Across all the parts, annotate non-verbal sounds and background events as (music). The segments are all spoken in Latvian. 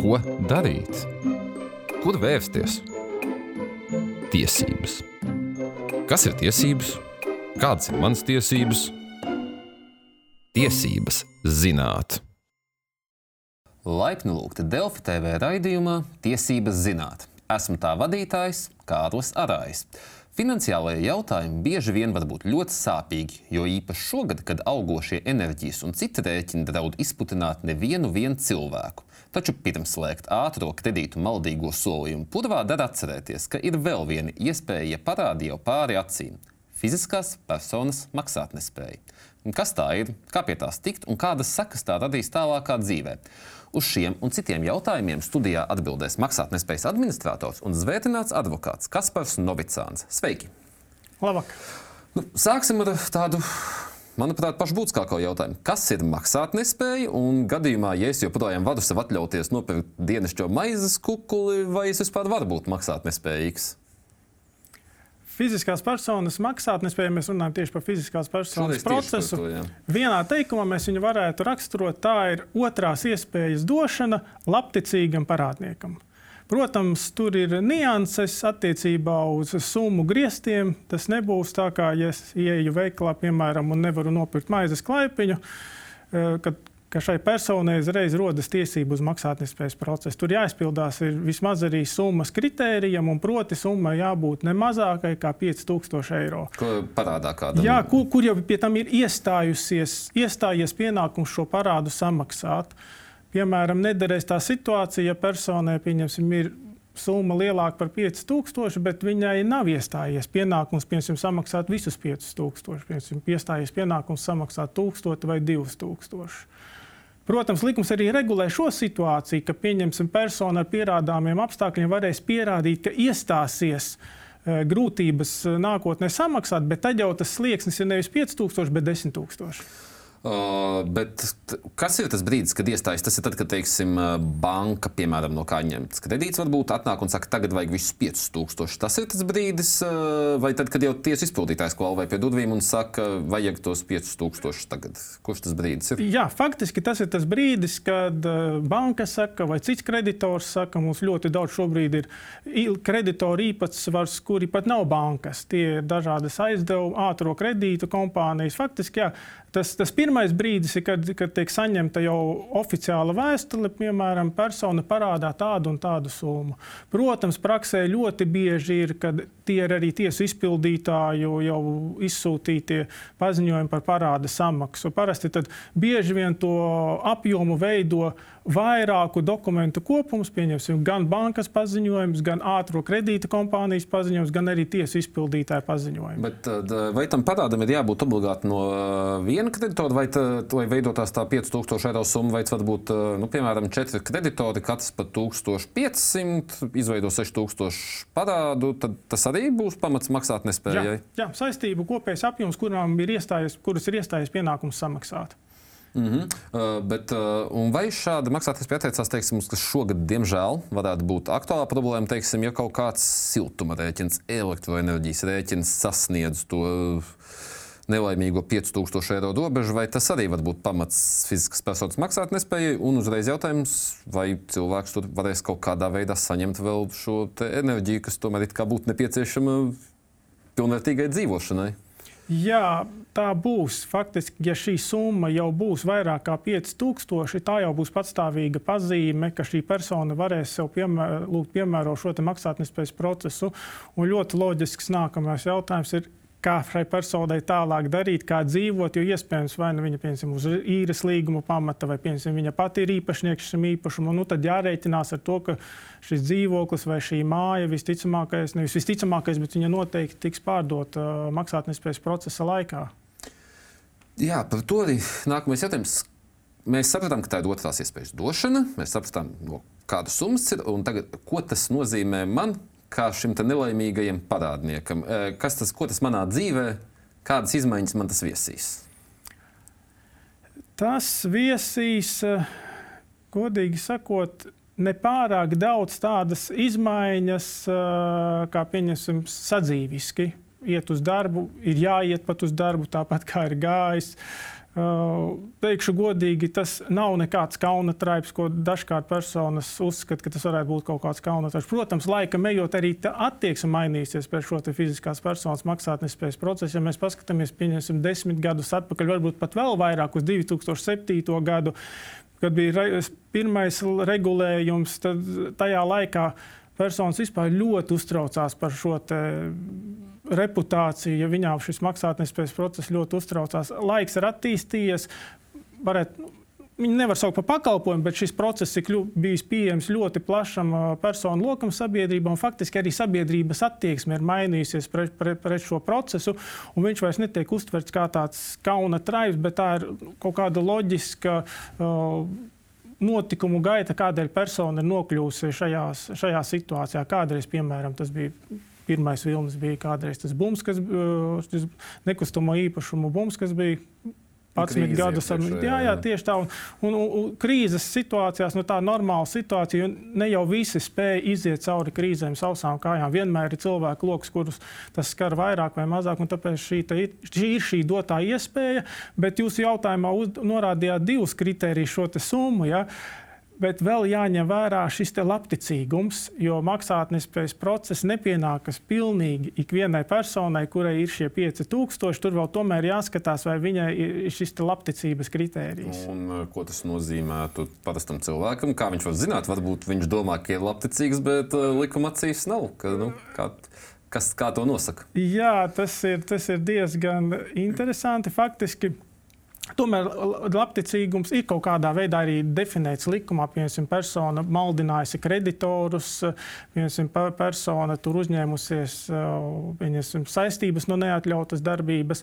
Ko darīt? Kur vērsties? Tiesības. Kas ir tiesības? Kādas ir manas tiesības? Tiesības zināt. Laipni lūgti Delfi TV raidījumā Tiesības zināt. Esmu tā vadītājs Kārlis Arājs. Finansiālajie jautājumi bieži vien var būt ļoti sāpīgi, jo īpaši šogad, kad augošie enerģijas un citi rēķini draud izputināt nevienu cilvēku. Taču pirms slēgt ātrā kredītu maldīgo solījumu purvā dara atcerēties, ka ir vēl viena iespēja, ja parādi jau pāri acīm - fiziskās personas maksātnespēja. Kas tā ir, kā pie tās tikt un kādas sekas tā radīs tālākā dzīvē? Uz šiem un citiem jautājumiem studijā atbildēs maksātnespējas administrators un zvētināts advokāts Kaspars Novicāns. Sveiki! Labāk! Nu, sāksim ar tādu manuprāt, pašbūtiskāko jautājumu. Kas ir maksātnespēja? Un gadījumā, ja es joprojām varu sev atļauties nopirkt dienascho maizes kukuli, vai es vispār varu būt maksātnespējīgs? Fiziskās personas maksātnespēja, mēs runājam tieši par fiziskās personas procesu. to, jā. Vienā teikumā mēs viņu varētu raksturot, tā ir otrās iespējas došana labticīgam parādniekam. Protams, tur ir nianses attiecībā uz summu griestiem. Tas nebūs tā, kā ja es ieeju veikalā, piemēram, un nevaru nopirkt maizes klaipiņu, eh, kad ka šai personai uzreiz rodas tiesība uz maksātnespējas procesu. Tur jāizpildās ir vismaz arī summas kritērijam, un proti summai jābūt ne mazākai kā 5000 eiro. Ko parādā kādam? Jā, kur, kur jau pie tam ir iestājusies, iestājies pienākums šo parādu samaksāt. Piemēram, nederēs tā situācija, ja personai pieņemsim, ir summa lielāka par 5000, bet viņai nav iestājies pienākums piemēram, samaksāt visus 5000. Piemēram, iestājies pienākums samaksāt 1000 vai 2000. Protams, likums arī regulē šo situāciju, ka pieņemsim personu ar pierādāmiem apstākļiem varēs pierādīt, ka iestāsies eh, grūtības eh, nākotnē samaksāt, bet tad jau tas slieksnis ir nevis 5000, bet 10 000. Uh, bet kas ir tas brīdis, kad iestājas? Tas ir tad, kad, teiksim, banka, piemēram, no kā ņemts kredīts, varbūt atnāk un saka, tagad vajag visus 5000. Tas ir tas brīdis, uh, vai tad, kad jau tiesa izpildītājs klauvē pie durvīm un saka, vajag tos 5000 tagad. Kurš tas brīdis ir? Jā, faktiski tas ir tas brīdis, kad banka saka, vai cits kreditors saka, mums ļoti daudz šobrīd ir kreditoru īpatsvars, kuri pat nav bankas. Tie ir dažādas aizdevumu, ātrā kredītu kompānijas. Faktiski jā, tas, tas pirmais brīdis ir, kad, kad tiek saņemta jau oficiāla vēstule, piemēram, persona parādā tādu un tādu summu. Protams, praksē ļoti bieži ir, kad tie ir arī tiesu izpildītāju jau izsūtītie paziņojumi par parāda samaksu. Parasti tad bieži vien to apjomu veido vairāku dokumentu kopums, pieņemsim gan bankas paziņojums, gan ātrā kredīta kompānijas paziņojums, gan arī tiesu izpildītāja paziņojums. Bet, vai tam parādam ir jābūt obligāti no uh, viena kreditora, vai, tā, vai veidotās tā 5000 eiro summa, vai tas var būt, uh, nu, piemēram, četri kreditori, katrs par 1500, izveido 6000 parādu, tad tas arī būs pamats maksāt nespējai. Jā, jā, saistību kopējais apjoms, kurām ir iestājies, kuras ir iestājies pienākums samaksāt. Mm -hmm. uh, bet, uh, un vai šāda maksātnespēja attiecās, teiksim, kas šogad, diemžēl, varētu būt aktuāla problēma, teiksim, ja kaut kāds siltuma rēķins, elektroenerģijas rēķins sasniedz to uh, nelaimīgo 5000 eiro robežu, vai tas arī var būt pamats fiziskas personas maksātnespējai? Un uzreiz jautājums, vai cilvēks tur varēs kaut kādā veidā saņemt vēl šo enerģiju, kas tomēr it kā būtu nepieciešama pilnvērtīgai dzīvošanai? Jā, tā būs. Faktiski, ja šī summa jau būs vairāk kā 5000, tā jau būs patstāvīga pazīme, ka šī persona varēs sev piemēr, lūgt piemērot šo maksātnespējas procesu. Un ļoti loģisks nākamais jautājums ir, kā šai personai tālāk darīt, kā dzīvot. Jo iespējams, vai nu viņa piemēram, uz īres līguma pamata, vai piemēram, viņa pati ir īpašnieks šim īpašumam. Nu, tad jārēķinās ar to, ka šis dzīvoklis vai šī māja visticamākais, nevis visticamākais, bet viņa noteikti tiks pārdota uh, maksātnespējas procesa laikā. Jā, par to arī nākamais jautājums. Mēs sapratām, ka tā ir otrās iespējas došana. Mēs sapratām, no kādas summas ir un tagad, ko tas nozīmē man, kā šim nelaimīgajam parādniekam. Kas tas, tas manā dzīvē, kādas izmaiņas man tas viesīs? Tas viesīs, godīgi sakot, nepārāk daudz tādas izmaiņas, kā pieņemsim, sadzīviski. Iet uz darbu, ir jāiet pat uz darbu, tāpat kā ir gājis. Teikšu godīgi, tas nav nekāds kauna traips, ko dažkārt personas uzskata, ka tas varētu būt kaut kāds kauna traips. Protams, laikam ejot, arī attieksme mainīsies pēc šo fiziskās personas maksātnespējas procesu. Ja mēs paskatāmies, pieņemsim, desmit gadus atpakaļ, varbūt pat vēl vairāk uz 2007. gadu, kad bija pirmais regulējums, tad tajā laikā personas vispār ļoti uztraucās par šo reputāciju, ja viņām šis maksātnespējas process ļoti uztraucās. Laiks ir attīstījies. Varētu, Viņi nevar saukt par pakalpojumu, bet šis process ir bijis pieejams ļoti plašam personu lokam sabiedrībā. Faktiski arī sabiedrības attieksme ir mainījusies pret, pret, pret šo procesu. Viņš vairs netiek uztverts kā tāds kauna traips, bet tā ir kaut kāda loģiska. Uh, notikumu gaita, kādēļ persona ir nokļuvusi šajās, šajā situācijā. Kādreiz, piemēram, tas bija Pirmais vilnis bija kādreiz tas bums, kas bija nekustamo īpašumu bums, kas bija 11 gadus. Jā, jā, jā, tieši tā. Un, un, un krīzes situācijās, nu, tā ir normāla situācija. Ne jau visi spēj iziet cauri krīzēm sausām kājām. Vienmēr ir cilvēku lokus, kurus tas skar vairāk vai mazāk. Tāpēc šī, tā, šī ir šī dotā iespēja. Bet jūs jautājumā uz, norādījāt divus kritērijus šo summu. Ja? Uh, Bet vēl jāņem vērā šis labticīgums, jo maksātnespējas process nepienākas pilnīgi ikvienai personai, kurai ir šie 5000. Tur vēl tomēr jāskatās, vai viņai ir šis labticības kritērijs. Un, uh, ko tas nozīmētu parastam cilvēkam? Kā viņš var zināt, varbūt viņš domā, ka ir labticīgs, bet uh, likuma acīs nav. Ka, nu, kā, kas, kā to nosaka? Jā, tas ir, tas ir diezgan interesanti. Faktiski Tomēr labticīgums ir kaut kādā veidā arī definēts likumā. Piemēram, persona maldinājusi kreditorus, piemēram, persona tur uzņēmusies piemēram, saistības no neatļautas darbības.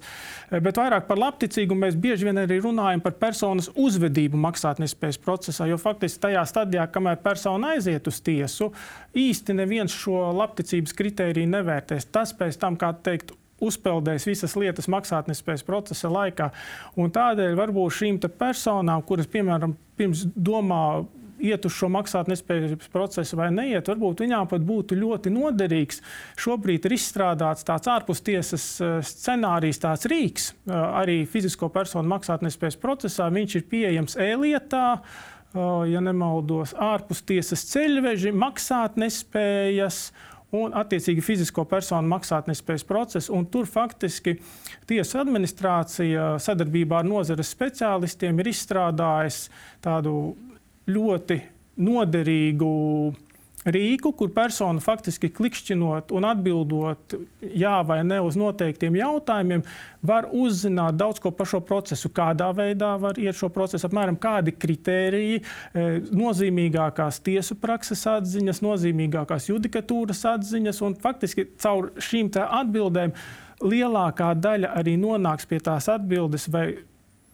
Bet vairāk par labticīgumu mēs bieži vien arī runājam par personas uzvedību maksātnespējas procesā. Jo faktiski tajā stadijā, kamēr persona aiziet uz tiesu, īsti neviens šo labticības kritēriju nevērtēs. Tas pēc tam, kā teikt, uzpeldējis visas lietas maksātnespējas procesa laikā. Un tādēļ varbūt šīm personām, kuras, piemēram, pirms domā iet uz šo maksātnespējas procesu vai neiet, varbūt viņām pat būtu ļoti noderīgs. Šobrīd ir izstrādāts tāds ārpustiesas eh, scenārijs, tāds rīks eh, arī fizisko personu maksātnespējas procesā. Viņš ir pieejams e-lietā. Eh, ja nemaldos, ārpus tiesas ceļveži, maksātnespējas, uh, un attiecīgi fizisko personu maksātnespējas procesu. Tur faktiski tiesu administrācija sadarbībā ar nozares speciālistiem ir izstrādājusi tādu ļoti noderīgu rīku, kur persona faktiski klikšķinot un atbildot jā vai nē uz noteiktiem jautājumiem, var uzzināt daudz ko par šo procesu, kādā veidā var iet šo procesu, apmēram kādi kritēriji, e, nozīmīgākās tiesu prakses atziņas, nozīmīgākās judikatūras atziņas, un faktiski caur šīm atbildēm lielākā daļa arī nonāks pie tās atbildes, vai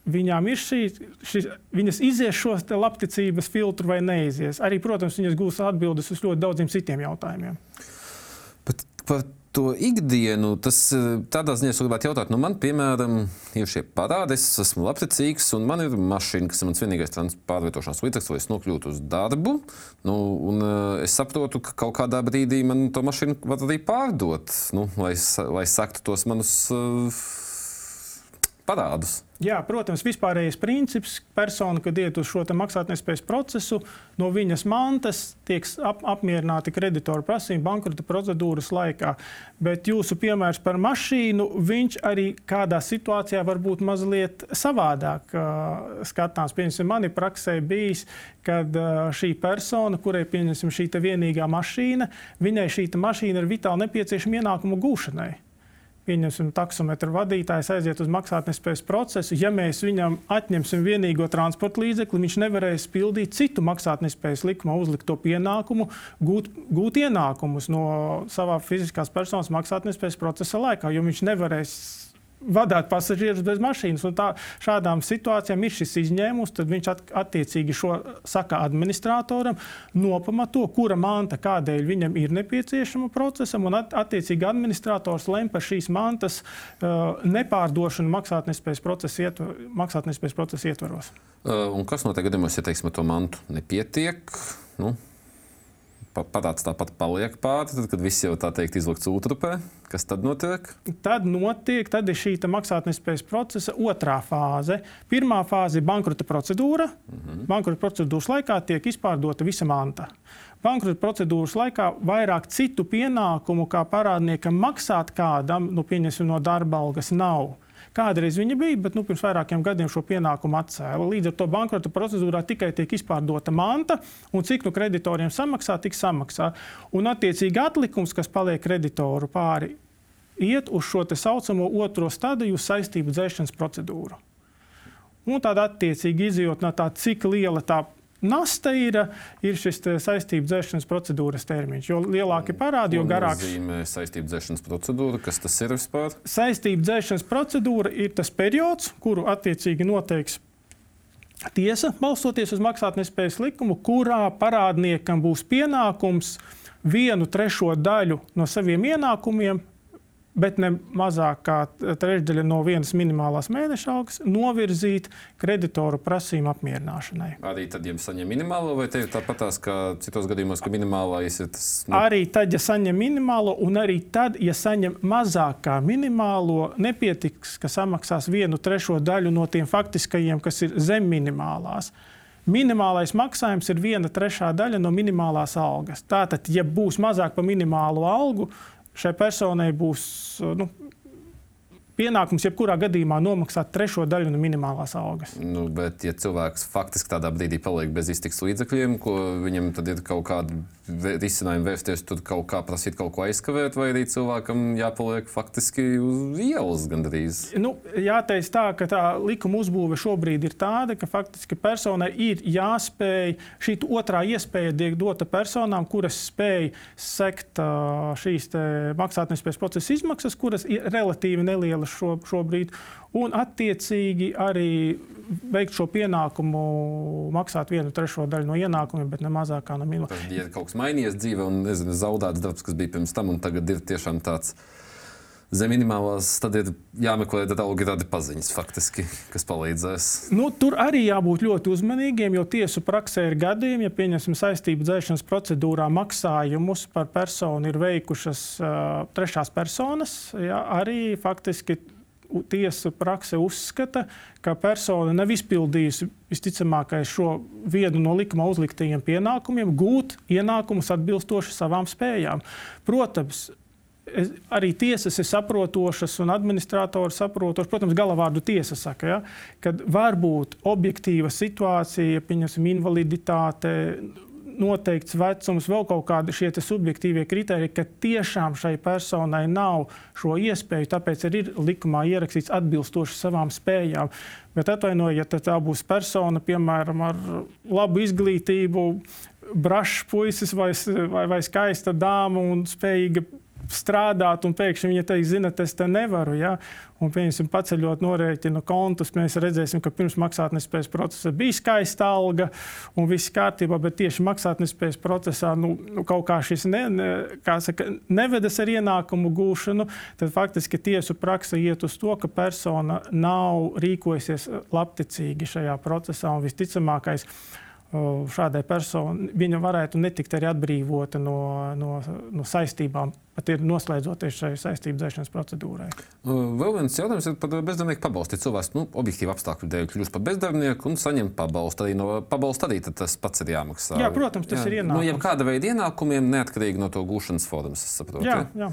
viņām ir šī, šī viņas izies šo labticības filtru vai neizies. Arī, protams, viņas gūs atbildes uz ļoti daudziem citiem jautājumiem. Bet par to ikdienu, tas eh, tādā ziņā es gribētu jautāt, nu man, piemēram, ir šie parādi, es esmu labticīgs, un man ir mašīna, kas ir mans vienīgais pārvietošanās līdzeklis, lai es nokļūtu uz darbu. Nu, un, uh, es saprotu, ka kaut kādā brīdī man to mašīnu var arī pārdot, nu, lai, lai saktu tos manus. Uh, parādus. Jā, protams, vispārējais princips - persona, kad iet uz šo maksātnespējas procesu, no viņas mantas tiek ap, apmierināti kreditoru prasījumi bankrota procedūras laikā. Bet jūsu piemērs par mašīnu, viņš arī kādā situācijā var būt mazliet savādāk uh, skatāms. Piemēram, manī praksē bijis, kad uh, šī persona, kurai pieņemsim šī vienīgā mašīna, viņai šī mašīna ir vitāli nepieciešama ienākumu gūšanai pieņemsim, taksometru vadītājs aiziet uz maksātnespējas procesu. Ja mēs viņam atņemsim vienīgo transporta līdzekli, viņš nevarēs pildīt citu maksātnespējas likumā uzlikto pienākumu, gūt, gūt ienākumus no savā fiziskās personas maksātnespējas procesa laikā, jo viņš nevarēs vadīt pasažierus bez mašīnas. Un tā, šādām situācijām ir šis izņēmums, tad viņš at, attiecīgi šo saka administratoram, nopamato, kura manta kādēļ viņam ir nepieciešama procesam, un at, attiecīgi administrators lem par šīs mantas uh, nepārdošanu maksātnespējas procesa ietver, maksātnespējas procesa ietvaros. Uh, un kas notiek gadījumos, ja teiksim, to mantu nepietiek? Nu? Parāds tāpat paliek pāri, tad, kad viss jau tā teikt izlikts ūtrupē, kas tad notiek? Tad notiek, tad ir šī maksātnespējas procesa otrā fāze. Pirmā fāze ir bankrota procedūra. Mm -hmm. Bankrota procedūras laikā tiek izpārdota visa manta. Bankrota procedūras laikā vairāk citu pienākumu, kā parādniekam maksāt kādam, nu, pieņemsim, no darba algas nav. Kādreiz viņa bija, bet nu, pirms vairākiem gadiem šo pienākumu atcēla. Līdz ar to bankrota procedūrā tikai tiek izpārdota manta, un cik nu kreditoriem samaksā, tik samaksā. Un attiecīgi atlikums, kas paliek kreditoru pāri, iet uz šo tā saucamo otro stadiju saistību dzēšanas procedūru. Un tādā attiecīgi izjūt no tā, cik liela tā Nasta ir, ir šis saistību dzēšanas procedūras termiņš. Jo lielāki parādi, jo garāks. Tas nozīmē saistību dzēšanas procedūra. Kas tas ir vispār? Saistību dzēšanas procedūra ir tas periods, kuru attiecīgi noteiks tiesa, balstoties uz maksātnespējas likumu, kurā parādniekam būs pienākums vienu trešo daļu no saviem ienākumiem bet ne mazāk kā trešdaļa no vienas minimālās mēneša algas novirzīt kreditoru prasījumu apmierināšanai. Arī tad, ja saņem minimālo, vai te ir tāpatās kā citos gadījumos, ka minimālais ir tas? Nu... Arī tad, ja saņem minimālo, un arī tad, ja saņem mazāk kā minimālo, nepietiks, ka samaksās vienu trešo daļu no tiem faktiskajiem, kas ir zem minimālās. Minimālais maksājums ir viena trešā daļa no minimālās algas. Tātad, ja būs mazāk par minimālo algu, šai personai būs nu, pienākums jebkurā gadījumā nomaksāt trešo daļu no minimālās algas. Nu, bet, ja cilvēks faktiski tādā brīdī paliek bez iztiks līdzekļiem, ko viņam tad ir kaut kāda risinājuma vērsties, tur kaut kā prasīt kaut ko aizkavēt, vai arī cilvēkam jāpaliek faktiski uz ielas gandrīz? Nu, jāteic tā, ka tā likuma uzbūve šobrīd ir tāda, ka faktiski personai ir jāspēj šī otrā iespēja tiek dota personām, kuras spēj sekt šīs maksātnespējas procesa izmaksas, kuras ir relatīvi nelielas izdevumus šo, šobrīd, un attiecīgi arī veikt šo pienākumu, maksāt vienu trešo daļu no ienākumiem, bet ne mazāk kā no minimālā. Ja kaut kas mainījies dzīvē, un nezinu, zaudēts darbs, kas bija pirms tam, un tagad ir tiešām tāds zem minimālās, tad ir jāmeklē draugi, tādi paziņas, faktiski, kas palīdzēs. Nu, tur arī jābūt ļoti uzmanīgiem, jo tiesu praksē ir gadījumi, ja pieņemsim saistību dzēšanas procedūrā maksājumus par personu ir veikušas uh, trešās personas, ja, arī faktiski. Tiesa prakse uzskata, ka persona nav izpildījusi visticamākais šo vienu no likuma uzliktajiem pienākumiem, gūt ienākumus atbilstoši savām spējām. Protams, es, arī tiesas ir saprotošas un administratori saprotoši. Protams, galavārdu tiesa saka, ja, ka var būt objektīva situācija, pieņemsim, invaliditāte. Noteikts vecums, vēl kaut kādi šie subjektīvie kriteriji, ka tiešām šai personai nav šo iespēju, tāpēc arī ir likumā ierakstīts atbilstoši savām spējām. Bet atvainojiet, ja tā būs persona, piemēram, ar labu izglītību, brašs puisis vai, vai, vai skaista dāma un spējīga strādāt, un pēkšņi viņa teiks, zinot, es te nevaru. Ja? Un, piemēram, paceļot norēķinu kontus, mēs redzēsim, ka pirms maksātnespējas procesa bija skaista alga un viss kārtībā, bet tieši maksātnespējas procesā nu, nu, kaut kā šis ne, ne, kā saka, nevedas ar ienākumu gūšanu, tad faktiski tiesu praksa iet uz to, ka persona nav rīkojusies labticīgi šajā procesā un visticamākais šādai personai viņa varētu netikt arī atbrīvota no, no, no saistībām, pat ir noslēdzoties šai saistību dzēšanas procedūrai. Vēl viens jautājums ir par bezdarbnieku pabalstu. Cilvēks nu, objektīvi apstākļu dēļ kļūst par bezdarbnieku un saņem pabalstu, arī no pabalsta arī tas pats ir jāmaksā. Jā, protams, tas jā. ir ienākums. No jebkāda veida ienākumiem, neatkarīgi no to gūšanas formas, es saprotu. Jā, jā.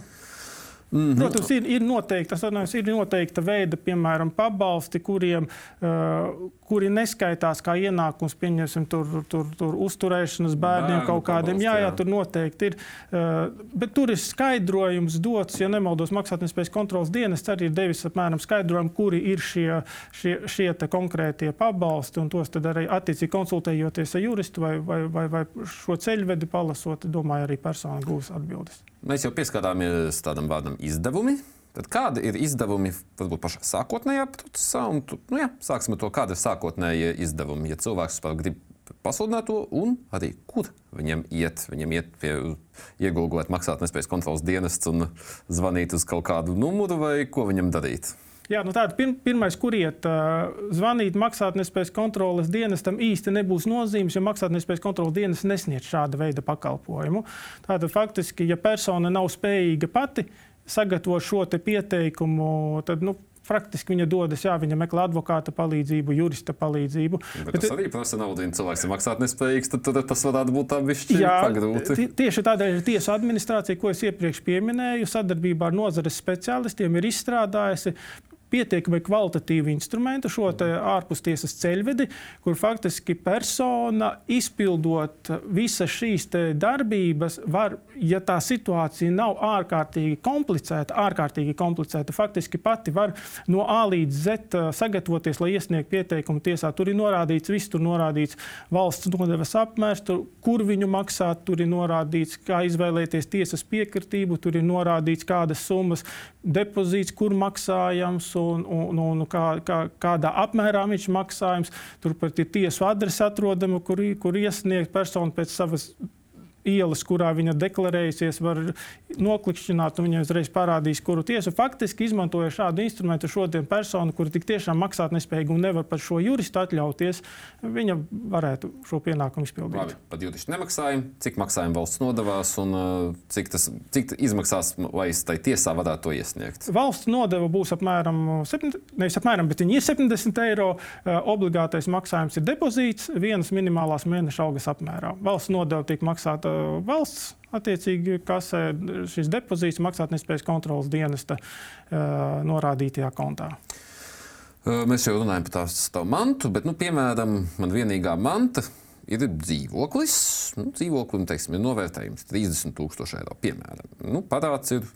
Mm -hmm. Protams, ir, ir, noteikta, atnājos, ir noteikta veida, piemēram, pabalsti, kuriem, uh, kuri neskaitās kā ienākums, pieņemsim, tur, tur, tur uzturēšanas bērniem Bērnu kaut kādiem. Pabalsti, jā, jā, tur noteikti ir. Uh, bet tur ir skaidrojums dots, ja nemaldos, maksātnespējas kontrolas dienas arī ir devis apmēram skaidrojumu, kuri ir šie, šie, šie konkrētie pabalsti, un tos arī attiecīgi konsultējoties ar juristu vai, vai, vai, vai šo ceļvedi palasot, domāju, arī persona gūs atbildes. Mēs jau pieskarāmies tādam vārdam izdevumi. Tad kādi ir izdevumi varbūt pašā sākotnējā procesā? Un, nu jā, sāksim ar to, kāda ir sākotnējie izdevumi. Ja cilvēks grib pasludināt to, un arī kur viņam iet. Viņam iet pie iegūlēt maksātnespējas kontrolas dienests un zvanīt uz kaut kādu numuru vai ko viņam darīt. Jā, nu tāda pir pirmais, kur iet, uh, zvanīt maksātnespējas kontroles dienestam īsti nebūs nozīmes, jo maksātnespējas kontroles dienas nesniedz šāda veida pakalpojumu. Tātad faktiski, ja persona nav spējīga pati sagatavot šo pieteikumu, tad nu, Faktiski viņa dodas, jā, viņa meklē advokāta palīdzību, jurista palīdzību. Bet, bet tas arī prasa naudu, ja cilvēks ir maksāt nespējīgs, tad, tad tas varētu būt tā bišķi tieši tādēļ tiesu administrācija, ko es iepriekš pieminēju, sadarbībā ar nozares speciālistiem ir izstrādājusi pietiekami kvalitatīvu instrumentu, šo ārpustiesas ceļvedi, kur faktiski persona izpildot visas šīs darbības, var, ja tā situācija nav ārkārtīgi komplicēta, ārkārtīgi komplicēta, faktiski pati var no A līdz Z sagatavoties, lai iesniegtu pieteikumu tiesā. Tur ir norādīts, viss tur norādīts valsts nodevas apmērs, tur, kur viņu maksāt, tur ir norādīts, kā izvēlēties tiesas piekritību, tur ir norādīts, kādas summas depozīts, kur maksājams un, un, un kā, kā, kādā apmērā viņš maksājams. Turpat ir tiesu adrese atrodama, kur, kur iesniegt personu pēc savas ielas, kurā viņa deklarējusies, var noklikšķināt, un viņa uzreiz parādīs, kuru tiesu. Faktiski izmantoja šādu instrumentu šodien personu, kuri tik tiešām maksāt nespējīgi un nevar pat šo juristu atļauties, viņa varētu šo pienākumu izpildīt. Labi, pat juristu nemaksājumu, cik maksājumu valsts nodevās un uh, cik tas cik izmaksās, lai es tai tiesā varētu to iesniegt? Valsts nodeva būs apmēram, 7, nevis apmēram, bet viņi ir 70 eiro. Uh, obligātais maksājums ir depozīts vienas minimālās mēneša algas apmērā. Valsts nodeva tiek maksāta valsts attiecīgi kasē šis depozīts maksātnespējas kontrolas dienesta norādītajā kontā. Mēs jau runājam par tādu mantu, bet, nu, piemēram, man vienīgā manta ir dzīvoklis. Nu, dzīvoklim teiksim, ir novērtējums 30,000 eiro. Piemēram, nu, parāds ir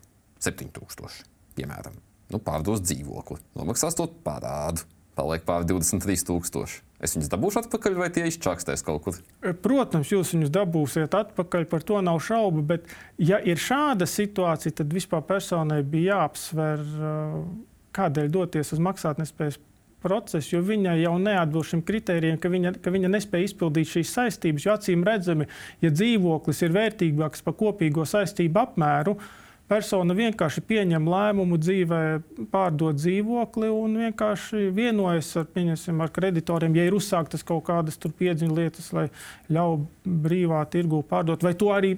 7,000. Piemēram, nu, pārdos dzīvokli, nomaksās to parādu, paliek pār 23,000. Es viņus dabūšu atpakaļ, vai tie izčākstēs kaut kur? E, protams, jūs viņus dabūsiet atpakaļ, par to nav šaubu. Bet, ja ir šāda situācija, tad vispār personai bija jāapsver, e, kādēļ doties uz maksātnespējas procesu, jo viņa jau neatbilst šim kritērijam, ka viņa, ka viņa nespēja izpildīt šīs saistības. Jo acīm redzami, ja dzīvoklis ir vērtīgāks par kopīgo saistību apmēru, tad persona vienkārši pieņem lēmumu dzīvē, pārdot dzīvokli un vienkārši vienojas ar, ar kreditoriem, ja ir uzsāktas kaut kādas piedziņu lietas, lai ļautu brīvā tirgu pārdot. Vai to arī,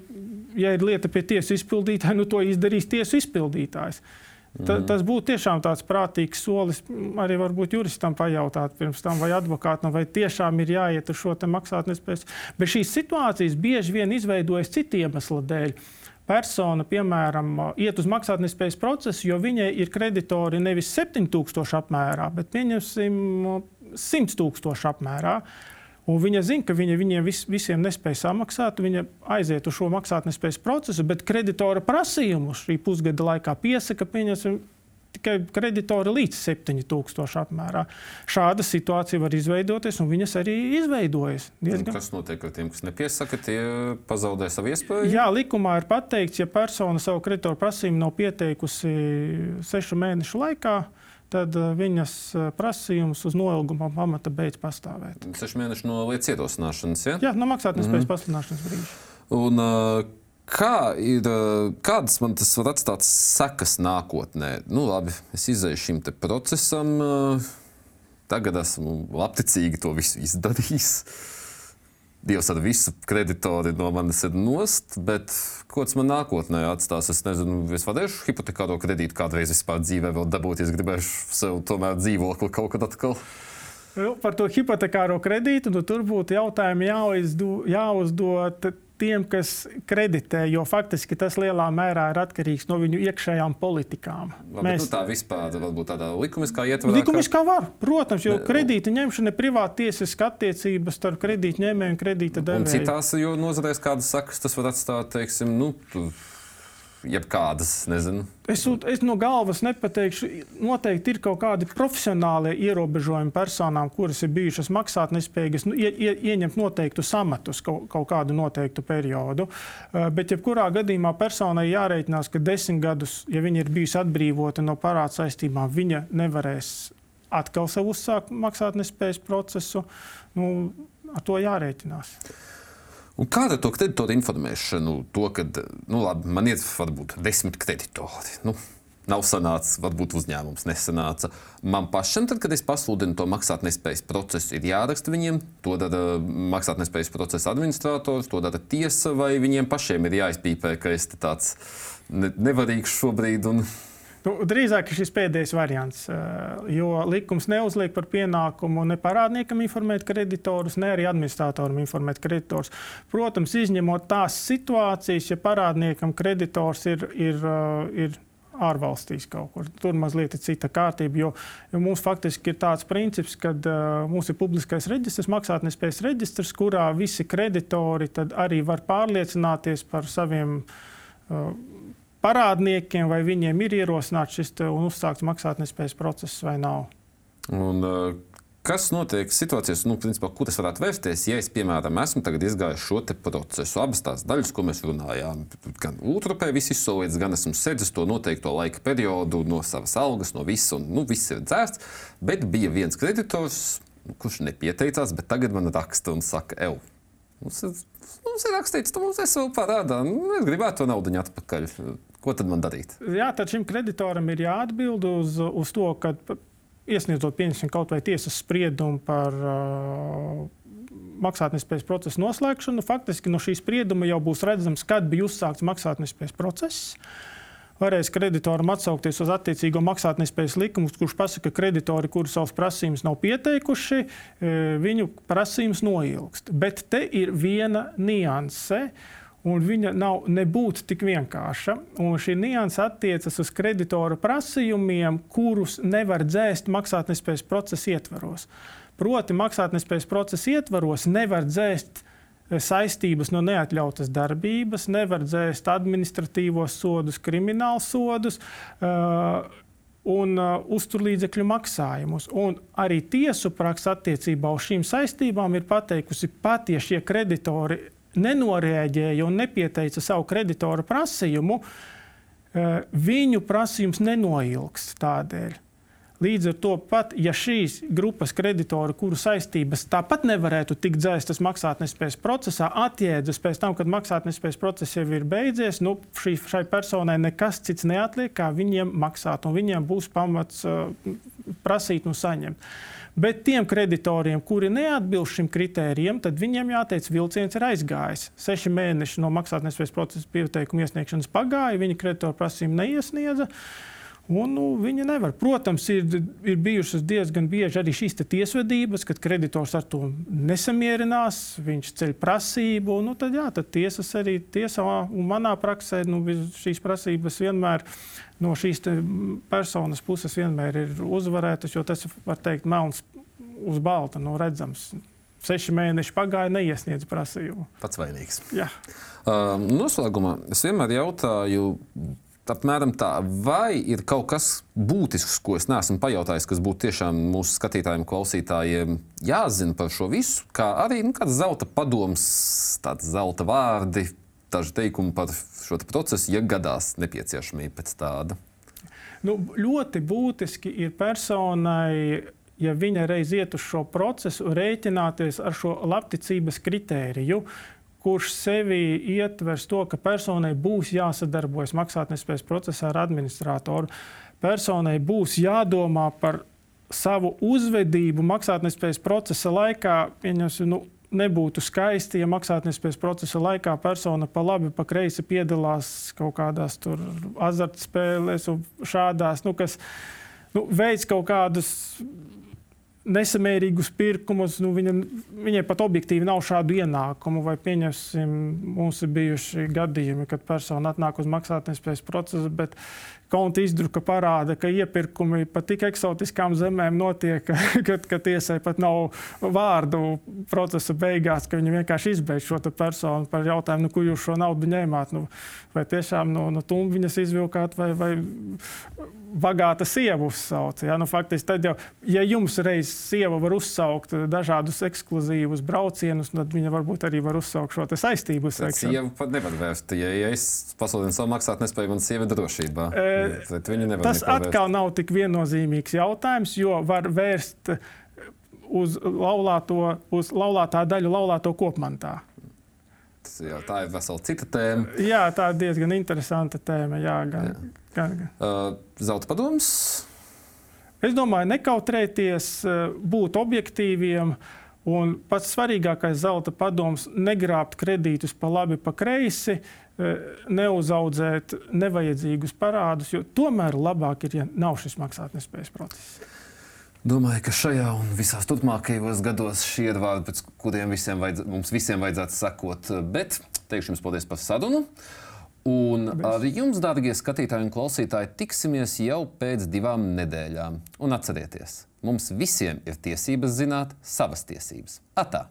ja ir lieta pie tiesu izpildītāja, nu to izdarīs tiesu izpildītājs. Ta, mhm. tas būtu tiešām tāds prātīgs solis. Arī varbūt juristam pajautāt pirms tam, vai advokātam, vai tiešām ir jāiet uz šo maksātnespēju. Bet šīs situācijas bieži vien izveidojas citu iemeslu dēļ. Persona, piemēram, iet uz maksātnespējas procesu, jo viņai ir kreditori nevis 7000 apmērā, bet pieņemsim 100 tūkstoši apmērā. Un viņa zina, ka viņa viņiem vis, visiem nespēja samaksāt. Viņa aiziet uz šo maksātnespējas procesu, bet kreditora prasījumus šī pusgada laikā piesaka, pieņemsim, tikai kreditori līdz 7000 apmērā. Šāda situācija var izveidoties, un viņas arī izveidojas. Diezgan... Kas notiek ar tiem, kas nepiesaka, tie pazaudē savu iespēju? Jā, likumā ir pateikts, ja persona savu kreditoru prasījumu nav pieteikusi sešu mēnešu laikā. Tad uh, viņas uh, prasījums uz noilguma pamata beidz pastāvēt. Seši mēneši no lietas ierosināšanas, ja? Jā, no maksātnespējas mm -hmm. pasludināšanas brīža. Un, uh, Kā ir, kādas man tas var atstāt sekas nākotnē? Nu, labi, es izēju šim procesam, tagad esmu labticīgi to visu izdarījis. Dievs ar visu kreditori no manis ir nost, bet ko tas man nākotnē atstās? Es nezinu, es varēšu hipotekāro kredītu kādreiz vispār dzīvē vēl dabūt, ja gribēšu sev tomēr dzīvokli kaut kad atkal. Nu, par to hipotekāro kredītu nu, tur būtu jautājumi jāuzdod tiem, kas kreditē, jo faktiski tas lielā mērā ir atkarīgs no viņu iekšējām politikām. Labi, Mēs... nu, tā vispār varbūt tādā likumiskā ietvarā. Likumiskā var, protams, jo ne, kredīta ņemšana ir privāta tiesiska attiecības starp kredītņēmēju un kredīta devēju. Citās nozarēs kādas sakas tas var atstāt, teiksim, nu, jebkādas, nezinu. Es, es no galvas nepateikšu, noteikti ir kaut kādi profesionāli ierobežojumi personām, kuras ir bijušas maksātnespējīgas, nu, ie, ie, ieņemt noteiktu samatus kaut, kaut kādu noteiktu periodu. Uh, bet, jebkurā gadījumā personai jārēķinās, ka desmit gadus, ja viņa ir bijusi atbrīvota no parāda saistībām, viņa nevarēs atkal savu uzsākt maksātnespējas procesu. Nu, ar to jārēķinās. Un kāda ir to kreditoru informēšanu? To, ka nu, labi, man ir varbūt desmit kreditori. Nu, nav sanācis, varbūt uzņēmums nesanāca. Man pašam, tad, kad es pasludinu to maksātnespējas procesu, ir jāraksta viņiem, to dara maksātnespējas procesa administrators, to dara tiesa, vai viņiem pašiem ir jāizpīpē, ka es tāds ne, nevarīgs šobrīd. Un... Nu, drīzāk šis pēdējais variants, eh, jo likums neuzliek par pienākumu ne parādniekam informēt kreditorus, ne arī administratoram informēt kreditorus. Protams, izņemot tās situācijas, ja parādniekam kreditors ir, ir, eh, ir ārvalstīs kaut kur. Tur mazliet ir cita kārtība, jo, jo mums faktiski ir tāds princips, ka uh, mums ir publiskais reģistrs, maksātnespējas reģistrs, kurā visi kreditori arī var pārliecināties par saviem uh, parādniekiem, vai viņiem ir ierosināts šis un uzsākts maksātnespējas process vai nav. Un, Kas notiek situācijās, nu, principā, kur tas varētu vērsties, ja es, piemēram, esmu izgājis šo procesu, abas tās daļas, ko mēs runājām, gan utrupē viss izsolīts, gan esmu sēdzis to noteikto laika periodu no savas algas, no visa, un nu, viss ir dzērts, bet bija viens kreditors, kurš nepieteicās, bet tagad man raksta un saka, evo, mums ir, mums ir rakstīts, tu mums esi vēl parādā, nu, es gribētu to naudu atpakaļ. Ko tad man darīt? Jā, tad šim kreditoram ir jāatbild uz, uz to, ka iesniedzot kaut vai tiesas spriedumu par uh, maksātnespējas procesa noslēgšanu, faktiski no šī sprieduma jau būs redzams, kad bija uzsākts maksātnespējas process. Varēs kreditoram atsaukties uz attiecīgo maksātnespējas likumu, kurš pasaka, ka kreditori, kuri savus prasījumus nav pieteikuši, viņu prasījums noilgst. Bet te ir viena nianse. Uh, un viņa nav nebūtu tik vienkārša. Un šī nianses attiecas uz kreditoru prasījumiem, kurus nevar dzēst maksātnespējas procesa ietvaros. Proti, maksātnespējas procesa ietvaros nevar dzēst eh, saistības no neatļautas darbības, nevar dzēst administratīvos sodus, kriminālu sodus. Uh, un uh, uzturlīdzekļu maksājumus. Un arī tiesu praksa attiecībā uz šīm saistībām ir pateikusi, pat ja šie kreditori nenorēģēja un nepieteica savu kreditoru prasījumu, eh, viņu prasījums nenoilgs tādēļ. Līdz ar to, pat ja šīs grupas kreditori, kuru saistības tāpat nevarētu tikt dzēstas maksātnespējas procesā, atjēdzas pēc tam, kad maksātnespējas process jau ir beidzies, nu, šī, šai personai nekas cits neatliek, kā viņiem maksāt, un viņiem būs pamats uh, prasīt un saņemt. Uh, Bet tiem kreditoriem, kuri neatbilst šim kritērijam, tad viņiem jāteic, vilciens ir aizgājis. Seši mēneši no maksātnespējas procesa pieteikuma iesniegšanas pagāja, viņa kreditoru prasījumu neiesniedza. Un, nu, viņa nevar. Protams, ir, ir bijušas diezgan bieži arī šīs tiesvedības, kad kreditors ar to nesamierinās, viņš ceļ prasību. Nu, tad, jā, tad tiesas arī tiesā un manā praksē nu, šīs prasības vienmēr no šīs personas puses vienmēr ir uzvarētas, jo tas var teikt melns uz balta, no redzams. Seši mēneši pagāja, neiesniedz prasījumu. Pats vainīgs. Jā. Uh, noslēgumā es vienmēr jautāju, apmēram tā, vai ir kaut kas būtisks, ko es neesmu pajautājis, kas būtu tiešām mūsu skatītājiem, klausītājiem jāzina par šo visu, kā arī nu, kāds zelta padoms, tāds zelta vārdi, daži teikumi par šo procesu, ja gadās nepieciešamība pēc tāda? Nu, ļoti būtiski ir personai, ja viņa reiz iet uz šo procesu, rēķināties ar šo labticības kritēriju, kurš sevi ietvers to, ka personai būs jāsadarbojas maksātnespējas procesā ar administratoru. Personai būs jādomā par savu uzvedību maksātnespējas procesa laikā. Pieņemsim, nu, nebūtu skaisti, ja maksātnespējas procesa laikā persona pa labi, pa kreisi piedalās kaut kādās azartspēlēs un šādās, nu, kas nu, veids kaut kādus nesamērīgus pirkumus. Nu, viņa, viņai pat objektīvi nav šādu ienākumu. Vai pieņemsim, mums ir bijuši gadījumi, kad persona atnāk uz maksātnespējas procesu, bet konta izdruka parāda, ka iepirkumi pat tik eksotiskām zemēm notiek, (laughs) ka, ka tiesai pat nav vārdu procesa beigās, ka viņi vienkārši izbeidz šo personu par jautājumu, nu, kur jūs šo naudu ņēmāt. Nu, vai tiešām no, no tumbiņas izvilkāt vai, vai bagāta sieva uzsauca. Ja? Nu, faktiski, tad jau, ja jums reiz sieva var uzsaukt dažādus ekskluzīvus braucienus, tad viņa varbūt arī var uzsaukt šo saistību. Sieva pat nevar vērst. Ja, ja es pasludinu savu maksātnespēju, man sieva ir drošībā. E, Tas atkal nav tik viennozīmīgs jautājums, jo var vērst uz, laulāto, uz laulātā daļu laulāto kopmantā. Jā, tā ir vesela cita tēma. Jā, tā ir diezgan interesanta tēma. Jā, gan, jā. Gan, gan. Uh, zelta padoms. Es domāju, nekautrēties, būt objektīviem. Un pats svarīgākais zelta padoms - negrābt kredītus pa labi, pa kreisi, neuzaudzēt nevajadzīgus parādus, jo tomēr labāk ir, ja nav šis maksātnespējas process. Domāju, ka šajā un visās turpmākajos gados šie ir vārdi, pēc kuriem visiem vajadz, mums visiem vajadzētu sekot. Bet teikšu jums paldies par sarunu. Un ar jums, dārgie skatītāji un klausītāji, tiksimies jau pēc divām nedēļām. Un atcerieties, mums visiem ir tiesības zināt savas tiesības. Atā!